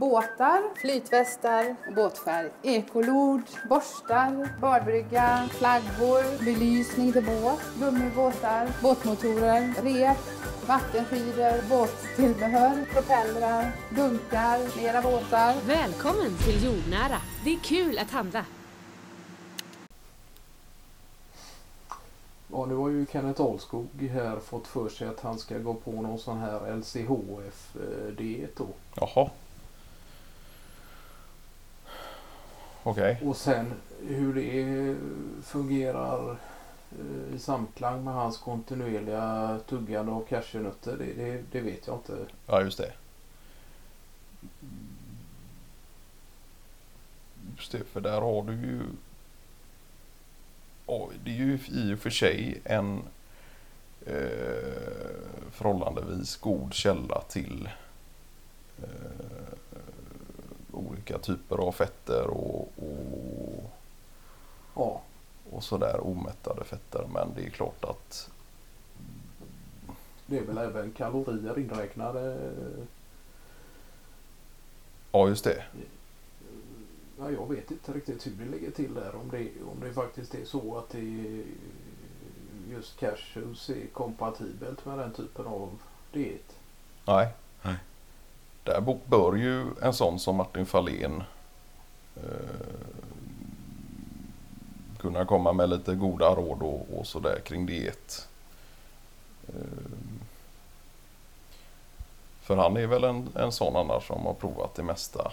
Båtar, flytvästar och båtfärg, ekolod, borstar, badbrygga, flaggor, belysning till båt, gummibåtar, båtmotorer, rep, vattenskidor, båttillbehör, propellrar, dunkar, mera båtar. Välkommen till Jordnära. Det är kul att handla. Ja, nu har ju Kenneth Ahlskog här fått för sig att han ska gå på någon sån här LCHF-diet då. Jaha. Okej. Och sen hur det fungerar eh, i samklang med hans kontinuerliga tuggande av cashewnötter, det, det, det vet jag inte. Ja, just det. Just det, för där har du ju... Det är ju i och för sig en eh, förhållandevis god källa till eh, olika typer av fetter och, och, Ja, och sådär omättade fetter. Men det är klart att det är väl även kalorier inräknade. Ja, just det. Ja, jag vet inte riktigt hur det ligger till där. Om det, om det faktiskt är så att det just cashews är kompatibelt med den typen av diet. Nej. Där bör ju en sån som Martin Fahlén eh, kunna komma med lite goda råd och, och sådär kring diet. Eh, för han är väl en, en sån annars som har provat det mesta.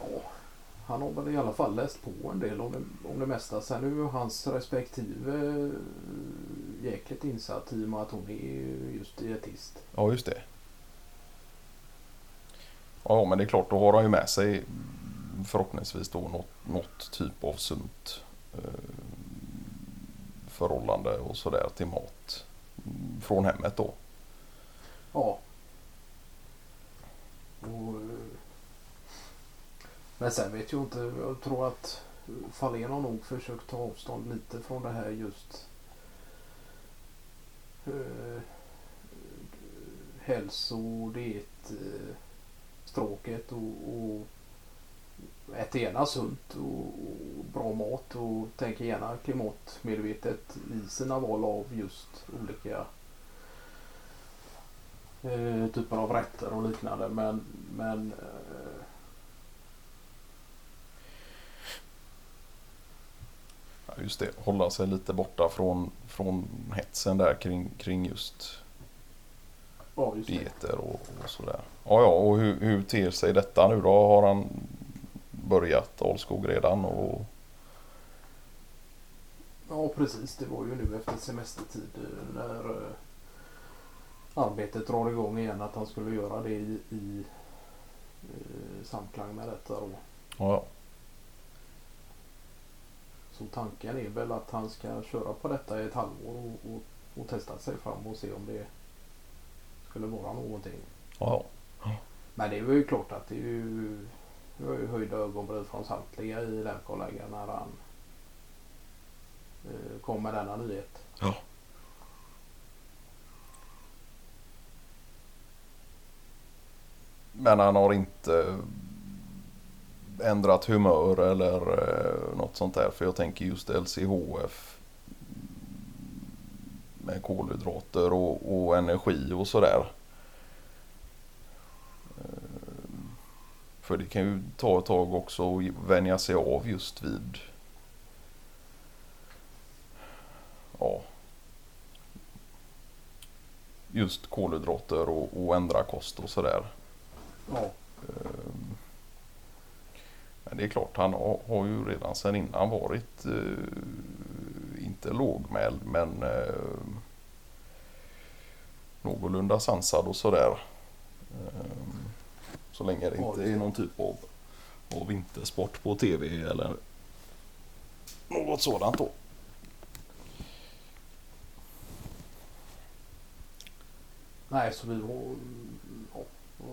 Ja, han har väl i alla fall läst på en del om det, om det mesta. Sen är ju hans respektive eh, jäkligt insatt i och med att hon är just dietist. Ja, just det. Ja, men det är klart, då har han ju med sig förhoppningsvis då något, något typ av sunt eh, förhållande och sådär till mat från hemmet då. Ja. Och, men sen vet jag inte. Jag tror att Fahlén har nog försökt ta avstånd lite från det här just eh, hälso diet eh, stråket och, och äter gärna sunt och, och bra mat och tänker gärna klimatmedvetet i sina val av just olika eh, typer av rätter och liknande. Men, men eh, Ja, just det, hålla sig lite borta från, från hetsen där kring, kring just ja, just dieter och, och sådär. Ja, ja, och hur, hur ter sig detta nu då? Har han börjat Alskog redan? Och, Ja, precis. Det var ju nu efter semestertid eh, när eh, arbetet drar igång igen att han skulle göra det i, i eh, samklang med detta då. ja, ja. Så tanken är väl att han ska köra på detta i ett halvår och, och, och testa sig fram och se om det skulle vara någonting. ja, Men det är ju klart att det är ju, det var ju höjda ögonbryn från samtliga i kollegan när han eh, kom med denna nyhet. ja. Men han har inte ändrat humör eller eh, något sånt där. För jag tänker just LCHF med kolhydrater och, och energi och sådär. Eh, För det kan ju ta ett tag också att vänja sig av just vid ja, just kolhydrater och, och ändra kost och sådär. Ja, Ehm, Men det är klart, han har, ju redan sedan innan varit eh, inte lågmäld men eh, någorlunda sansad och sådär. Ehm, så länge det inte är någon typ av, av vintersport på tv eller något sådant då. nej så vi har, ja,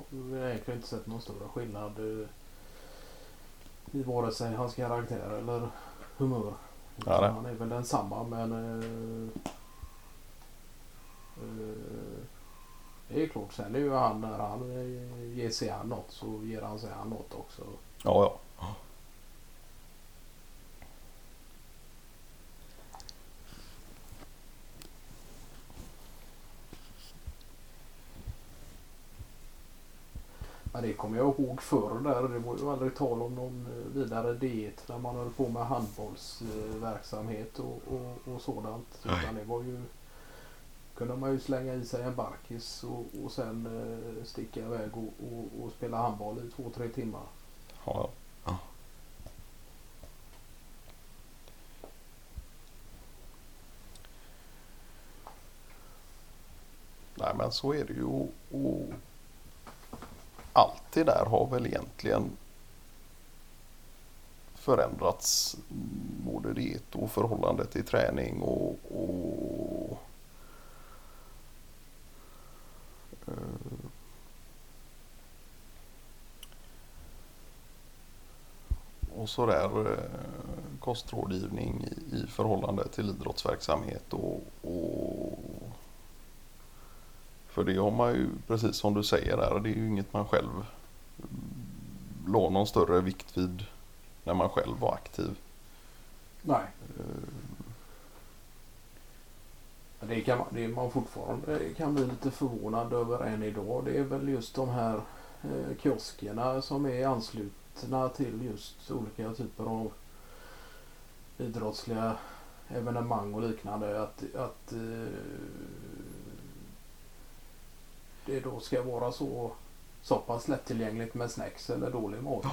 vi har egentligen inte sett någon större skillnad eh, i vare sig hans karaktär eller humör. Ja, nej. han är väl densamma men eh, eh, Det är klart. Sen är ju han när han ger sig an något så ger han sig an något också. Ja, ja. Men det kommer jag ihåg förr där. Det var ju aldrig tal om någon eh, vidare diet när man höll på med handbollsverksamhet och, och, och sådant. Nej. Utan det var ju kunde man ju slänga i sig en barkis och, och sen eh, sticka iväg och, och, och spela handboll i två, tre timmar. ja, ja. Nej men så är det ju. Och, och allt det där har väl egentligen förändrats. Både diet och förhållande till träning och, och eh, och sådär eh, kostrådgivning i, i förhållande till idrottsverksamhet och, och för det har man ju precis som du säger där, det är ju inget man själv la någon större vikt vid när man själv var aktiv. Nej. Men Det kan man, det är man fortfarande kan bli lite förvånad över än idag. Det är väl just de här eh, kioskerna som är anslutna till just olika typer av idrottsliga evenemang och liknande. Att, att eh, det då ska vara så, så pass lättillgängligt med snacks eller dålig mat.